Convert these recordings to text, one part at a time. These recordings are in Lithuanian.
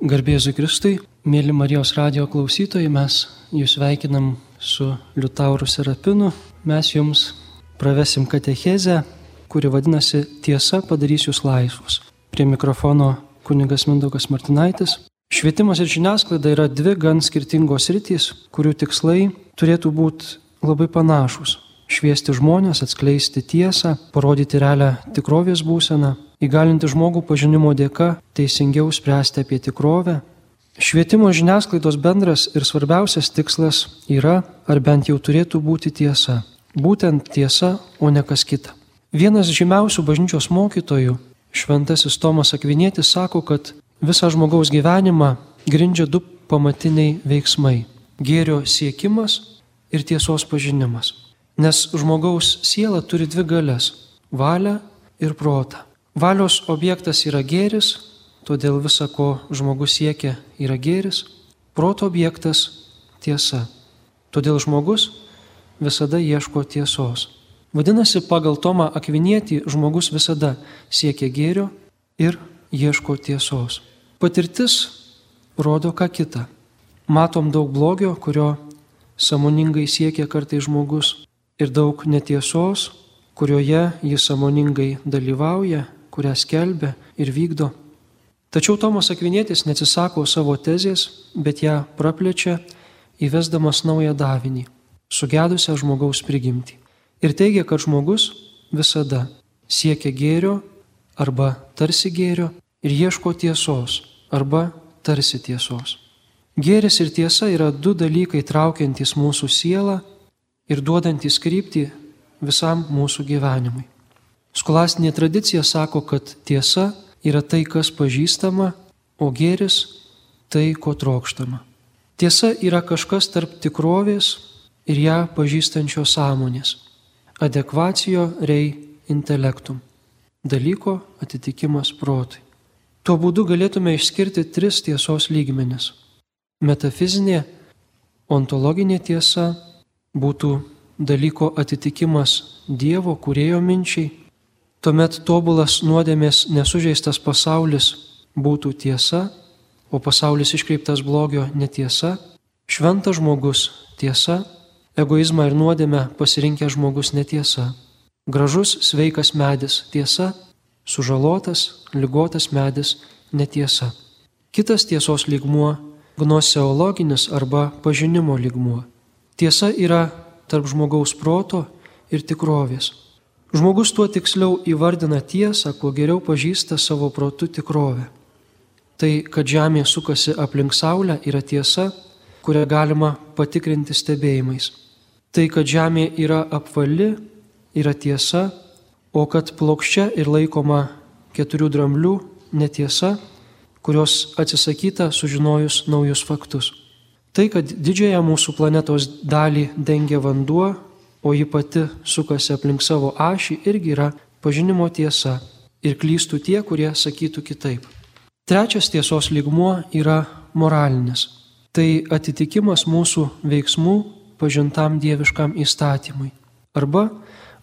Garbėzui Kristui, mėly Marijos radio klausytojai, mes jūs veikinam su Liutauru Serapinu. Mes jums pravesim katechezę, kuri vadinasi Tiesa padarys jūs laisvus. Prie mikrofono kunigas Mindaugas Martinaitis. Švietimas ir žiniasklaida yra dvi gan skirtingos rytys, kurių tikslai turėtų būti labai panašus šviesti žmonės, atskleisti tiesą, parodyti realią tikrovės būseną, įgalinti žmogų pažinimo dėka teisingiau spręsti apie tikrovę. Švietimo žiniasklaidos bendras ir svarbiausias tikslas yra, ar bent jau turėtų būti tiesa. Būtent tiesa, o ne kas kita. Vienas žymiausių bažnyčios mokytojų, šventasis Tomas Akvinėtis, sako, kad visą žmogaus gyvenimą grindžia du pamatiniai veiksmai - gėrio siekimas ir tiesos pažinimas. Nes žmogaus siela turi dvi galias - valią ir protą. Valios objektas yra gėris, todėl visa, ko žmogus siekia, yra gėris. Proto objektas - tiesa. Todėl žmogus visada ieško tiesos. Vadinasi, pagal Tomą Akvinietį žmogus visada siekia gėrio ir ieško tiesos. Patirtis rodo ką kitą. Matom daug blogio, kurio samoningai siekia kartai žmogus ir daug netiesos, kurioje jis samoningai dalyvauja, kurią skelbia ir vykdo. Tačiau Tomas Akvinėtis neatsisako savo tezės, bet ją praplečia, įvesdamas naują davinį - sugedusią žmogaus prigimtį. Ir teigia, kad žmogus visada siekia gėrio arba tarsi gėrio ir ieško tiesos arba tarsi tiesos. Gėris ir tiesa yra du dalykai traukiantys mūsų sielą ir duodantis kryptį visam mūsų gyvenimui. Skolastinė tradicija sako, kad tiesa yra tai, kas pažįstama, o gėris tai, ko trokštama. Tiesa yra kažkas tarp tikrovės ir ją pažįstančio sąmonės. Adekvacijo rei intelektum. Dalyko atitikimas protui. Tuo būdu galėtume išskirti tris tiesos lygmenis. Metafizinė, ontologinė tiesa, būtų dalyko atitikimas Dievo kurėjo minčiai, tuomet tobulas nuodėmės nesužeistas pasaulis būtų tiesa, o pasaulis iškreiptas blogio netiesa, šventas žmogus tiesa, egoizmą ir nuodėmę pasirinkęs žmogus netiesa, gražus sveikas medis tiesa, sužalotas, lygotas medis netiesa. Kitas tiesos lygmuo - gnoseologinis arba pažinimo lygmuo. Tiesa yra tarp žmogaus proto ir tikrovės. Žmogus tuo tiksliau įvardina tiesą, kuo geriau pažįsta savo protų tikrovę. Tai, kad Žemė sukasi aplink Saulę, yra tiesa, kurią galima patikrinti stebėjimais. Tai, kad Žemė yra apvali, yra tiesa, o kad plokščia ir laikoma keturių dramblių netiesa, kurios atsisakyta sužinojus naujus faktus. Tai, kad didžiąją mūsų planetos dalį dengia vanduo, o ji pati sukasi aplink savo ašį, irgi yra pažinimo tiesa ir klystų tie, kurie sakytų kitaip. Trečias tiesos lygmuo yra moralinis. Tai atitikimas mūsų veiksmų pažintam dieviškam įstatymui arba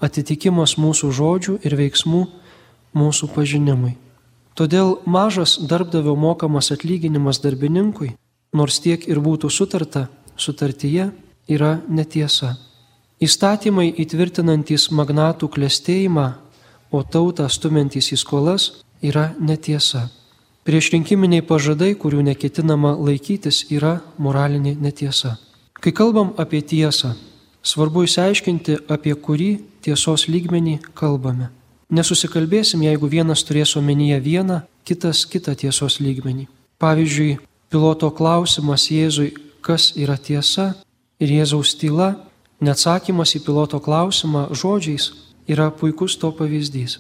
atitikimas mūsų žodžių ir veiksmų mūsų pažinimui. Todėl mažas darbdavio mokamas atlyginimas darbininkui nors tiek ir būtų sutarta, sutartyje yra netiesa. Įstatymai įtvirtinantys magnatų klėstėjimą, o tautą stumiantys į skolas yra netiesa. Priešrinkiminiai pažadai, kurių neketinama laikytis, yra moralinė netiesa. Kai kalbam apie tiesą, svarbu įsiaiškinti, apie kurį tiesos lygmenį kalbame. Nesusikalbėsim, jeigu vienas turės omenyje vieną, kitas kitą tiesos lygmenį. Pavyzdžiui, Piloto klausimas Jėzui, kas yra tiesa, ir Jėzaus tyla, neatsakymas į piloto klausimą žodžiais yra puikus to pavyzdys.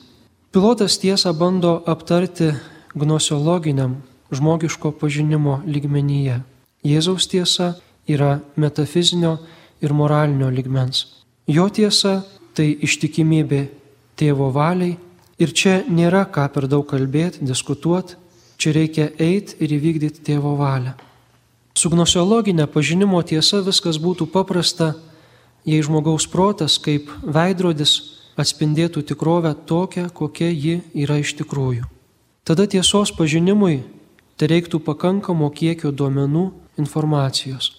Pilotas tiesą bando aptarti gnosiologiniam žmogiško pažinimo lygmenyje. Jėzaus tiesa yra metafizinio ir moralinio ligmens. Jo tiesa tai ištikimybė tėvo valiai ir čia nėra ką per daug kalbėti, diskutuoti, Čia reikia eiti ir įvykdyti tėvo valią. Su gnosiologinė pažinimo tiesa viskas būtų paprasta, jei žmogaus protas kaip veidrodis atspindėtų tikrovę tokią, kokia ji yra iš tikrųjų. Tada tiesos pažinimui tai reiktų pakankamo kiekio duomenų informacijos.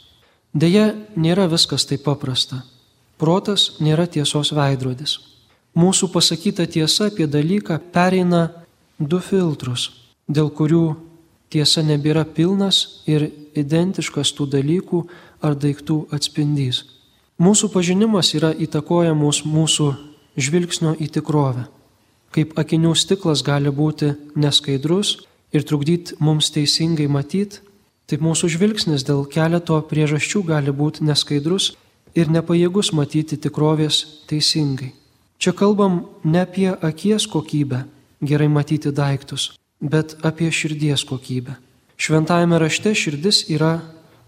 Deja, nėra viskas taip paprasta. Protas nėra tiesos veidrodis. Mūsų pasakyta tiesa apie dalyką pereina du filtrus, dėl kurių tiesa nebėra pilnas ir identiškas tų dalykų ar daiktų atspindys. Mūsų pažinimas yra įtakojamus mūsų žvilgsnio į tikrovę. Kaip akinių stiklas gali būti neskaidrus ir trukdyti mums teisingai matyti, taip mūsų žvilgsnis dėl keleto priežasčių gali būti neskaidrus ir nepajėgus matyti tikrovės teisingai. Čia kalbam ne apie akies kokybę, gerai matyti daiktus, bet apie širdies kokybę. Šventajame rašte širdis yra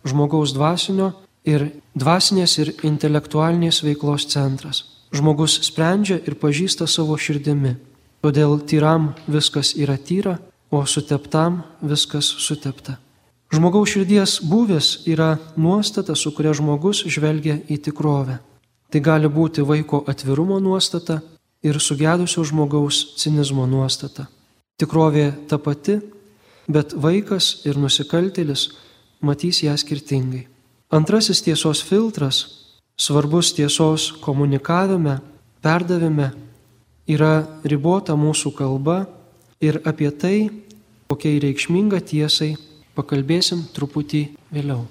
žmogaus dvasinio ir dvasinės ir intelektualinės veiklos centras. Žmogus sprendžia ir pažįsta savo širdimi. Todėl tyram viskas yra tyra, o suteptam viskas sutepta. Žmogaus širdies būvis yra nuostata, su kuria žmogus žvelgia į tikrovę. Tai gali būti vaiko atvirumo nuostata ir sugedusio žmogaus cinizmo nuostata. Tikrovė ta pati, bet vaikas ir nusikaltėlis matys ją skirtingai. Antrasis tiesos filtras, svarbus tiesos komunikavime, perdavime, yra ribota mūsų kalba ir apie tai, kokiai reikšminga tiesai, pakalbėsim truputį vėliau.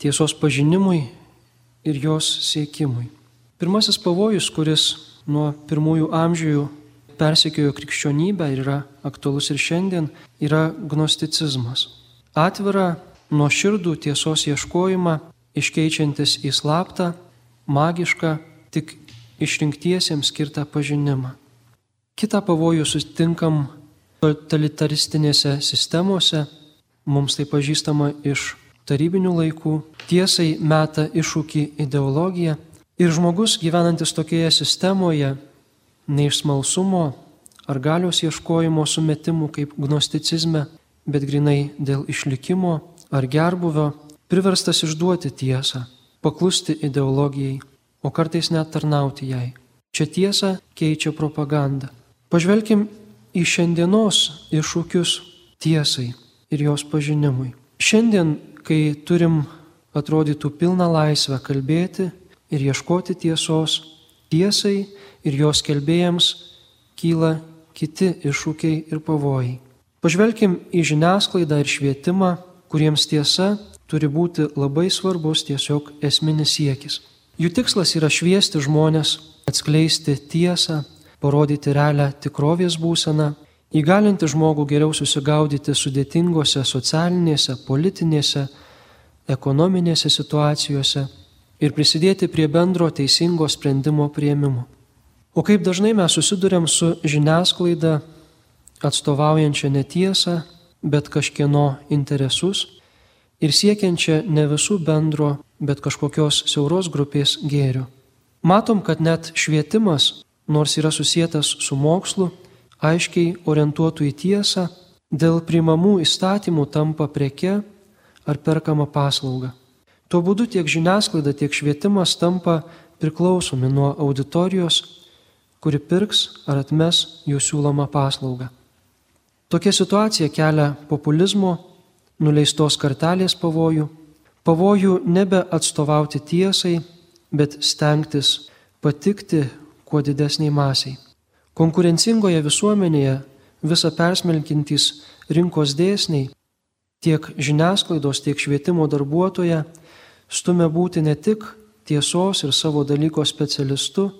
Tiesos pažinimui ir jos siekimui. Pirmasis pavojus, kuris nuo pirmųjų amžių persekiojo krikščionybę ir yra aktualus ir šiandien, yra gnosticizmas. Atvira, nuoširdų tiesos ieškojimą, iškeičiantis į slaptą, magišką, tik išrinktiesiems skirtą pažinimą. Kita pavojų sutinkam totalitaristinėse sistemose, mums tai pažįstama iš tarybinių laikų, tiesai meta iššūkį ideologiją ir žmogus gyvenantis tokioje sistemoje, ne iš smalsumo ar galios ieškojimo sumetimų kaip gnosticizme, bet grinai dėl išlikimo ar gerbuvio, priverstas išduoti tiesą, paklusti ideologijai, o kartais net tarnauti jai. Čia tiesa keičia propagandą. Pažvelkim į šiandienos iššūkius tiesai ir jos pažinimui. Šiandien kai turim atrodytų pilną laisvę kalbėti ir ieškoti tiesos, tiesai ir jos kelbėjams kyla kiti iššūkiai ir pavojai. Pažvelkim į žiniasklaidą ir švietimą, kuriems tiesa turi būti labai svarbus tiesiog esminis siekis. Jų tikslas yra šviesti žmonės, atskleisti tiesą, parodyti realią tikrovės būseną įgalinti žmogų geriau susigaudyti sudėtingose socialinėse, politinėse, ekonominėse situacijose ir prisidėti prie bendro teisingo sprendimo prieimimo. O kaip dažnai mes susidurėm su žiniasklaida atstovaujančia netiesą, bet kažkieno interesus ir siekiančia ne visų bendro, bet kažkokios siauros grupės gėrių. Matom, kad net švietimas, nors yra susijęs su mokslu, aiškiai orientuotų į tiesą, dėl primamų įstatymų tampa preke ar perkama paslauga. Tuo būdu tiek žiniasklaida, tiek švietimas tampa priklausomi nuo auditorijos, kuri pirks ar atmes jų siūlomą paslaugą. Tokia situacija kelia populizmo, nuleistos kartelės pavojų, pavojų nebe atstovauti tiesai, bet stengtis patikti kuo didesniai masiai. Konkurencingoje visuomenėje visą persmelkintys rinkos dėsniai tiek žiniasklaidos, tiek švietimo darbuotoje stumia būti ne tik tiesos ir savo dalyko specialistu,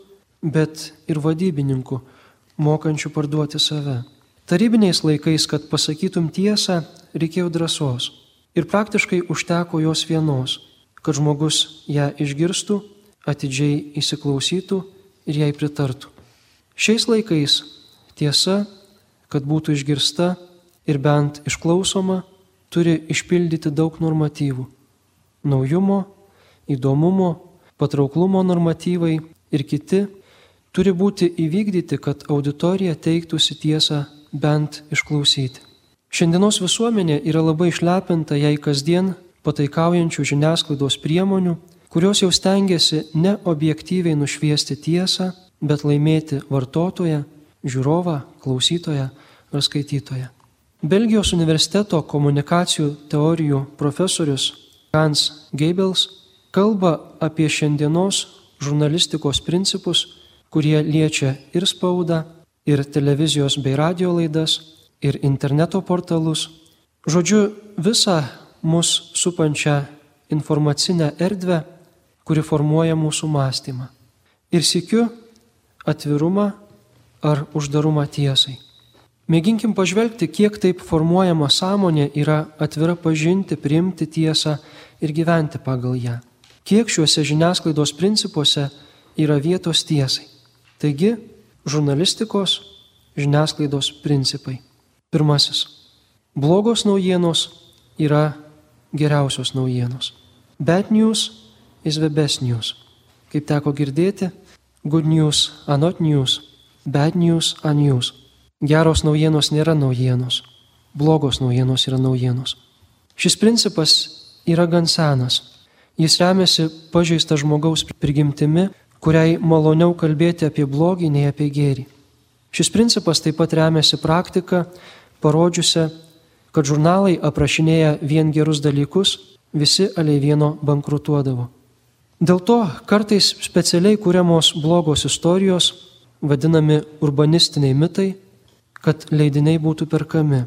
bet ir vadybininku, mokančiu parduoti save. Tarybiniais laikais, kad pasakytum tiesą, reikėjo drąsos. Ir praktiškai užteko jos vienos, kad žmogus ją išgirstų, atidžiai įsiklausytų ir jai pritartų. Šiais laikais tiesa, kad būtų išgirsta ir bent išklausoma, turi išpildyti daug normatyvų - naujumo, įdomumo, patrauklumo normatyvai ir kiti turi būti įvykdyti, kad auditorija teiktųsi tiesą bent išklausyti. Šiandienos visuomenė yra labai išlepinta jai kasdien pataikaujančių žiniasklaidos priemonių, kurios jau stengiasi ne objektyviai nušviesti tiesą, bet laimėti vartotoją, žiūrovą, klausytoją ar skaitytoją. Belgijos universiteto komunikacijų teorijų profesorius Hans Geibels kalba apie šiandienos žurnalistikos principus, kurie liečia ir spaudą, ir televizijos bei radio laidas, ir interneto portalus. Žodžiu, visą mus supančią informacinę erdvę, kuri formuoja mūsų mąstymą. Ir sikiu atvirumą ar uždarumą tiesai. Mėginkim pažvelgti, kiek taip formuojama sąmonė yra atvira pažinti, priimti tiesą ir gyventi pagal ją. Kiek šiuose žiniasklaidos principuose yra vietos tiesai. Taigi, žurnalistikos žiniasklaidos principai. Pirmasis. Blogos naujienos yra geriausios naujienos. Bad news is the best news. Kaip teko girdėti, good news are not news, bad news are news. Geros naujienos nėra naujienos, blogos naujienos yra naujienos. Šis principas yra gan senas. Jis remiasi pažeista žmogaus prigimtimi, kuriai maloniau kalbėti apie blogį nei apie gėrį. Šis principas taip pat remiasi praktika, parodžiusią, kad žurnalai aprašinėja vien gerus dalykus, visi aliai vieno bankrutuodavo. Dėl to kartais specialiai kūriamos blogos istorijos, vadinami urbanistiniai mitai, kad leidiniai būtų perkami.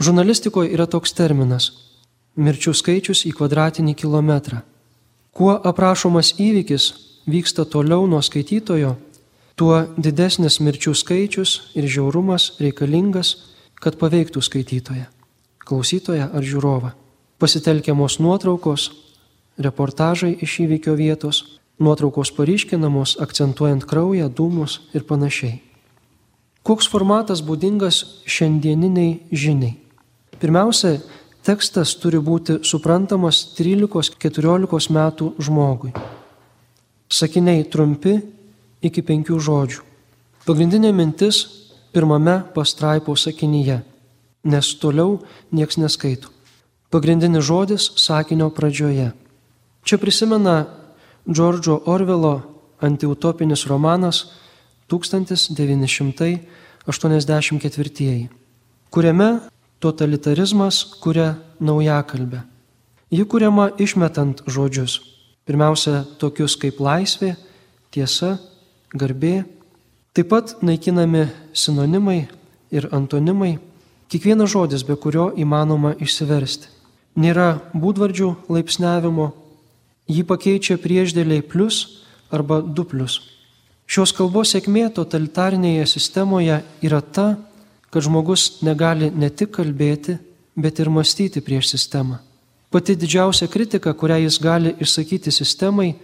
Žurnalistikoje yra toks terminas - mirčių skaičius į kvadratinį kilometrą. Kuo aprašomas įvykis vyksta toliau nuo skaitytojo, tuo didesnis mirčių skaičius ir žiaurumas reikalingas, kad paveiktų skaitytoją, klausytoją ar žiūrovą. Pasitelkiamos nuotraukos, reportažai iš įvykio vietos, nuotraukos paryškinamos akcentuojant kraują, dūmus ir panašiai. Koks formatas būdingas šiandieniniai žiniai? Pirmiausia, tekstas turi būti suprantamas 13-14 metų žmogui. Sakiniai trumpi iki penkių žodžių. Pagrindinė mintis pirmame pastraipo sakinyje, nes toliau nieks neskaito. Pagrindinis žodis sakinio pradžioje. Čia prisimena Džordžo Orvelo antiutopinis romanas 1984, kuriame totalitarizmas kuria naujakalbę. Ji kuriama išmetant žodžius. Pirmiausia, tokius kaip laisvė, tiesa, garbė. Taip pat naikinami sinonimai ir antonimai, kiekvienas žodis, be kurio įmanoma išsiversti. Nėra būdvardžių laipsniavimo, jį pakeičia prieždėliai plus arba du plus. Šios kalbos sėkmė totalitarinėje sistemoje yra ta, kad žmogus negali ne tik kalbėti, bet ir mąstyti prieš sistemą. Pati didžiausia kritika, kurią jis gali išsakyti sistemai,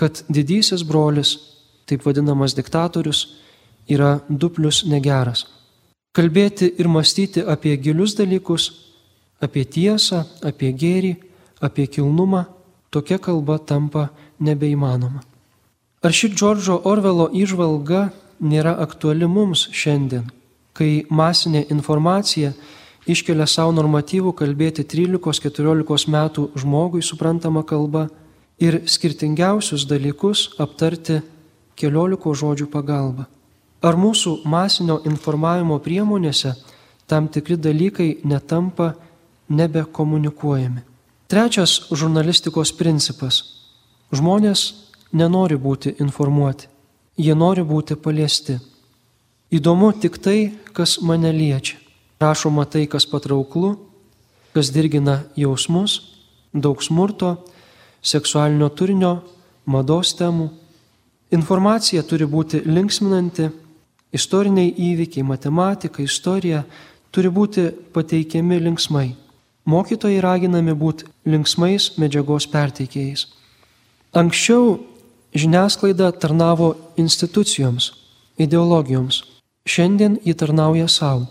kad didysis brolis, taip vadinamas diktatorius, yra duplius negeras. Kalbėti ir mąstyti apie gilius dalykus, apie tiesą, apie gėrį, apie kilnumą, tokia kalba tampa nebeįmanoma. Ar ši Džordžo Orvelo išvalga nėra aktuali mums šiandien, kai masinė informacija iškelia savo normatyvų kalbėti 13-14 metų žmogui suprantama kalba ir skirtingiausius dalykus aptarti kelioliko žodžių pagalba. Ar mūsų masinio informavimo priemonėse tam tikri dalykai netampa nebekomunikuojami? Trečias žurnalistikos principas. Žmonės nenori būti informuoti, jie nori būti paliesti. Įdomu tik tai, kas mane liečia. Rašoma tai, kas patrauklu, kas dirgina jausmus, daug smurto, seksualinio turinio, mados temų. Informacija turi būti linksminanti, istoriniai įvykiai, matematika, istorija turi būti pateikiami linksmai. Mokytojai raginami būti linksmais medžiagos perteikėjais. Anksčiau žiniasklaida tarnavo institucijoms, ideologijoms. Šiandien ji tarnauja savo.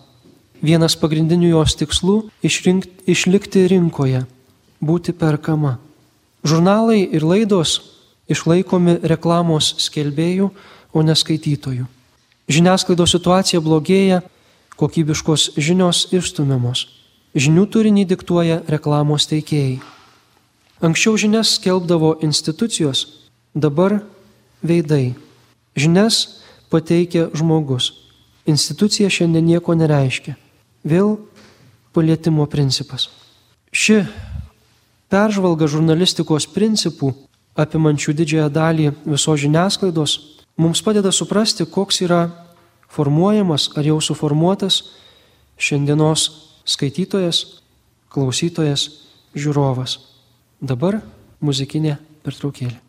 Vienas pagrindinių jos tikslų - išrinkt, išlikti rinkoje, būti perkama. Žurnalai ir laidos išlaikomi reklamos skelbėjų, o ne skaitytojų. Žiniasklaidos situacija blogėja, kokybiškos žinios išstumiamos. Žinių turinį diktuoja reklamos teikėjai. Anksčiau žinias skelbdavo institucijos, dabar veidai. Žinias pateikia žmogus. Institucija šiandien nieko nereiškia. Vėl palietimo principas. Ši peržvalga žurnalistikos principų, apimančių didžiąją dalį viso žiniasklaidos, mums padeda suprasti, koks yra formuojamas ar jau suformuotas šiandienos skaitytojas, klausytojas, žiūrovas. Dabar muzikinė pertraukėlė.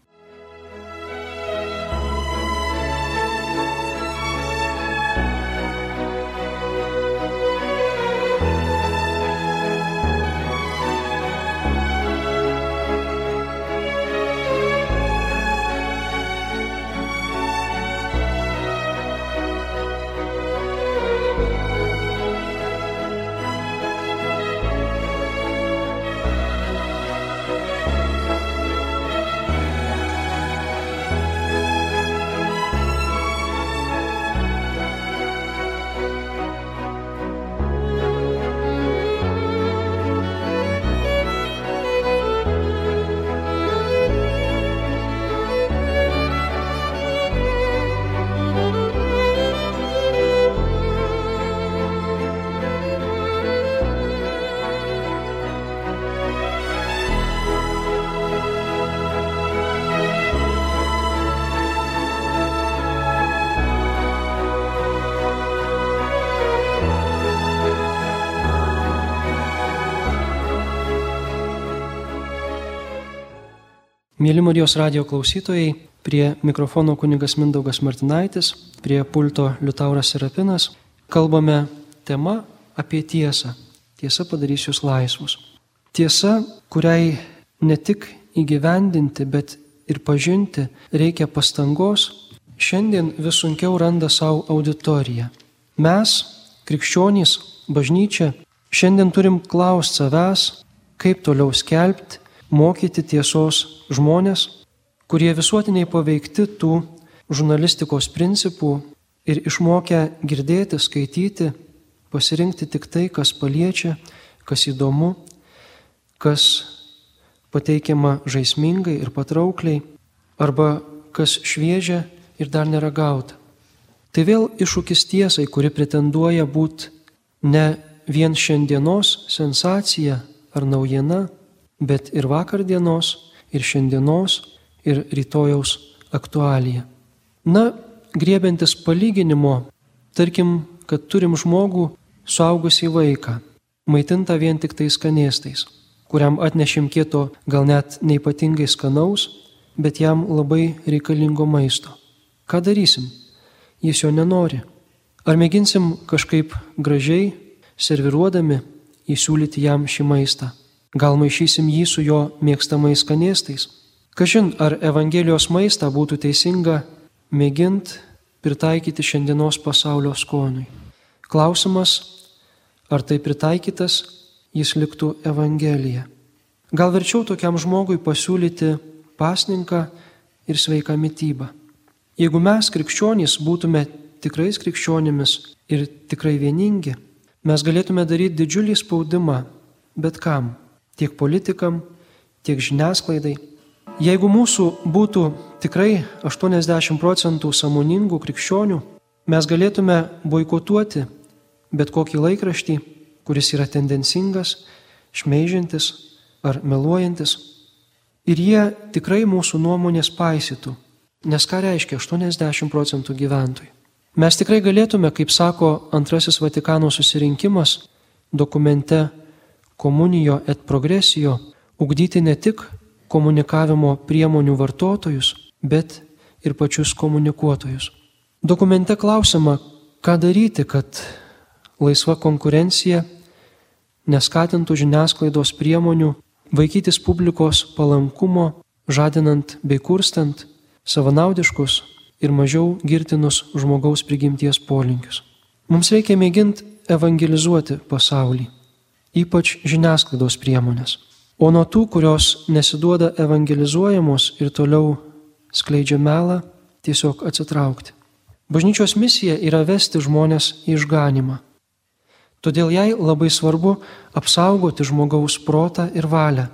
Mėly Marijos radio klausytojai, prie mikrofono kunigas Mindaugas Martinaitis, prie pulto Liutauras Serapinas, kalbame tema apie tiesą. Tiesa padarys jūs laisvus. Tiesa, kuriai ne tik įgyvendinti, bet ir pažinti reikia pastangos, šiandien vis sunkiau randa savo auditoriją. Mes, krikščionys, bažnyčia, šiandien turim klausti savęs, kaip toliau skelbti mokyti tiesos žmonės, kurie visuotiniai paveikti tų žurnalistikos principų ir išmokę girdėti, skaityti, pasirinkti tik tai, kas paliečia, kas įdomu, kas pateikiama žaismingai ir patraukliai, arba kas šviežia ir dar neragauta. Tai vėl iššūkis tiesai, kuri pretenduoja būti ne vien šiandienos sensacija ar naujiena, bet ir vakar dienos, ir šiandienos, ir rytojaus aktualija. Na, griebiantis palyginimo, tarkim, kad turim žmogų suaugusį vaiką, maitintą vien tik tais skanėstais, kuriam atnešim kieto gal net neipatingai skanaus, bet jam labai reikalingo maisto. Ką darysim? Jis jo nenori. Ar mėginsim kažkaip gražiai, serviruodami, įsiūlyti jam šį maistą? Gal maišysim jį su jo mėgstamais skanėstais? Kažin, ar Evangelijos maistą būtų teisinga mėgint pritaikyti šiandienos pasaulio skoniui. Klausimas, ar tai pritaikytas, jis liktų Evangelija. Gal verčiau tokiam žmogui pasiūlyti pasninką ir sveiką mytybą. Jeigu mes krikščionys būtume tikrais krikščionimis ir tikrai vieningi, mes galėtume daryti didžiulį spaudimą bet kam tiek politikam, tiek žiniasklaidai. Jeigu mūsų būtų tikrai 80 procentų samoningų krikščionių, Mes galėtume boikotuoti bet kokį laikraštį, kuris yra tendencingas, šmeižiantis ar meluojantis. Ir jie tikrai mūsų nuomonės paisytų, nes ką reiškia 80 procentų gyventojų. Mes tikrai galėtume, kaip sako antrasis Vatikano susirinkimas dokumente Komunijo et progresijo, ugdyti ne tik komunikavimo priemonių vartotojus, bet ir pačius komunikuotojus. Dokumente klausima, ką daryti, kad laisva konkurencija neskatintų žiniasklaidos priemonių vaikytis publikos palankumo, žadinant bei kurstant savanaudiškus ir mažiau girtinus žmogaus prigimties polinkius. Mums reikia mėginti evangelizuoti pasaulį, ypač žiniasklaidos priemonės. O nuo tų, kurios nesiduoda evangelizuojamos ir toliau skleidžia melą, tiesiog atsitraukti. Bažnyčios misija yra vesti žmonės į išganimą. Todėl jai labai svarbu apsaugoti žmogaus protą ir valią,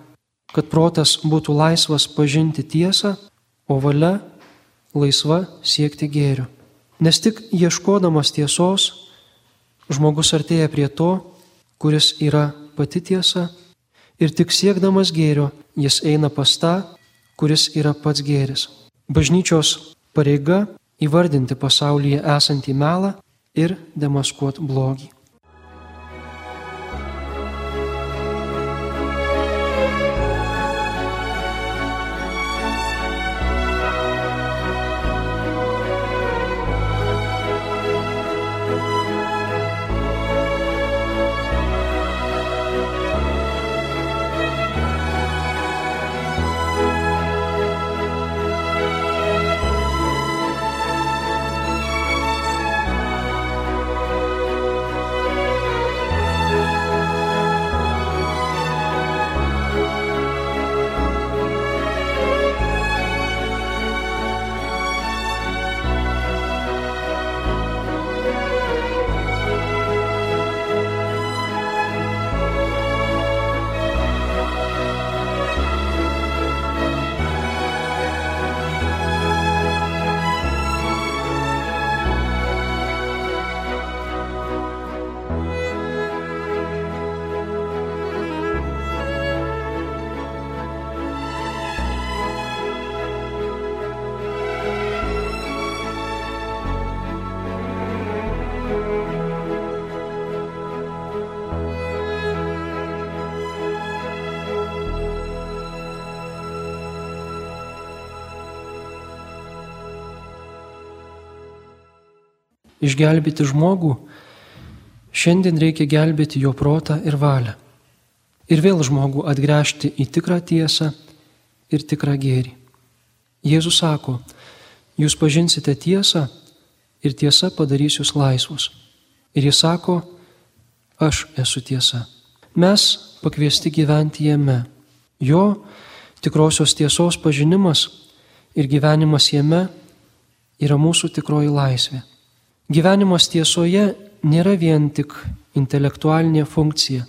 kad protas būtų laisvas pažinti tiesą, o valia laisva siekti gėrių. Nes tik ieškodamas tiesos, žmogus artėja prie to, kuris yra pati tiesa, ir tik siekdamas gėrio jis eina pas tą, kuris yra pats gėris. Bažnyčios pareiga įvardinti pasaulyje esantį melą ir demaskuoti blogį. Išgelbėti žmogų, šiandien reikia gelbėti jo protą ir valią. Ir vėl žmogų atgręžti į tikrą tiesą ir tikrą gėrį. Jėzus sako, jūs pažinsite tiesą ir tiesa padarys jūs laisvus. Ir jis sako, aš esu tiesa. Mes pakviesti gyventi jame. Jo tikrosios tiesos pažinimas ir gyvenimas jame yra mūsų tikroji laisvė. Gyvenimas tiesoje nėra vien tik intelektualinė funkcija,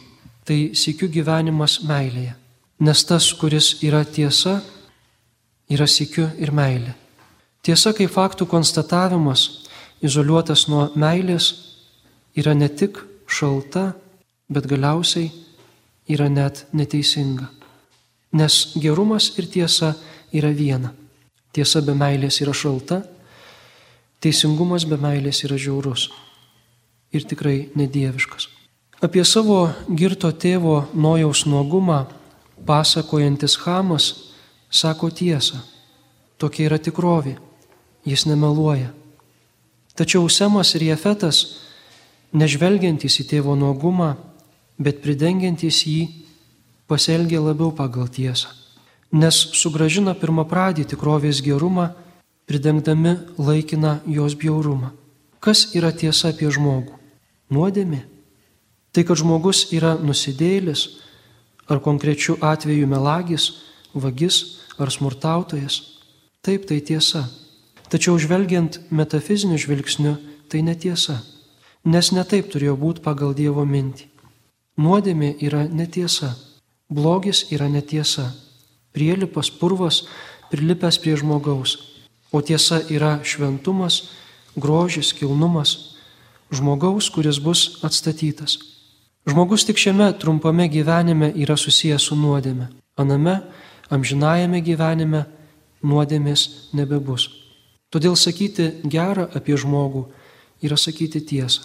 tai sėkiu gyvenimas meilėje. Nes tas, kuris yra tiesa, yra sėkiu ir meilė. Tiesa kaip faktų konstatavimas, izoliuotas nuo meilės, yra ne tik šalta, bet galiausiai yra net neteisinga. Nes gerumas ir tiesa yra viena. Tiesa be meilės yra šalta, Teisingumas be meilės yra žiaurus ir tikrai nedieviškas. Apie savo girto tėvo nojaus nuogumą pasakojantis Hamas sako tiesą. Tokia yra tikrovė. Jis nemeluoja. Tačiau Semas ir Jefetas, nežvelgiantys į tėvo nuogumą, bet pridengiantys jį, pasielgia labiau pagal tiesą. Nes sugražina pirmą pradį tikrovės gerumą pridengdami laikiną jos bjaurumą. Kas yra tiesa apie žmogų? Nuodėmė. Tai, kad žmogus yra nusidėlis, ar konkrečių atvejų melagis, vagis ar smurtautojas. Taip, tai tiesa. Tačiau žvelgiant metafiziniu žvilgsniu, tai netiesa. Nes netaip turėjo būti pagal Dievo mintį. Nuodėmė yra netiesa. Blogis yra netiesa. Prielipas purvas prilipęs prie žmogaus o tiesa yra šventumas, grožis, kilnumas žmogaus, kuris bus atstatytas. Žmogus tik šiame trumpame gyvenime yra susijęs su nuodėme. Aname, amžinajame gyvenime nuodėmės nebebus. Todėl sakyti gerą apie žmogų yra sakyti tiesą.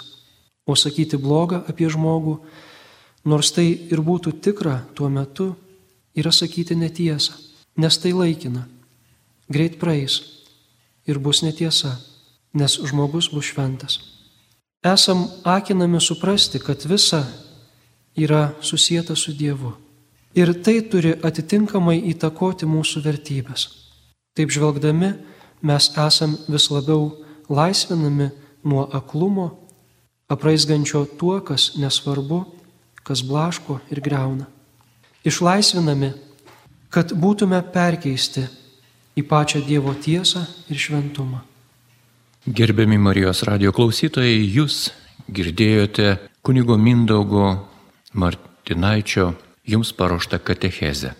O sakyti blogą apie žmogų, nors tai ir būtų tikra tuo metu, yra sakyti netiesą, nes tai laikina. Greit praeis ir bus netiesa, nes žmogus bus šventas. Esam akinami suprasti, kad visa yra susijęta su Dievu. Ir tai turi atitinkamai įtakoti mūsų vertybės. Taip žvelgdami, mes esam vis labiau laisvinami nuo aklumo, apraizgančio tuo, kas nesvarbu, kas blaško ir greuna. Išlaisvinami, kad būtume perkeisti į pačią Dievo tiesą ir šventumą. Gerbiami Marijos radio klausytojai, jūs girdėjote kunigo Mindaugo Martinaičio jums paruoštą katechezę.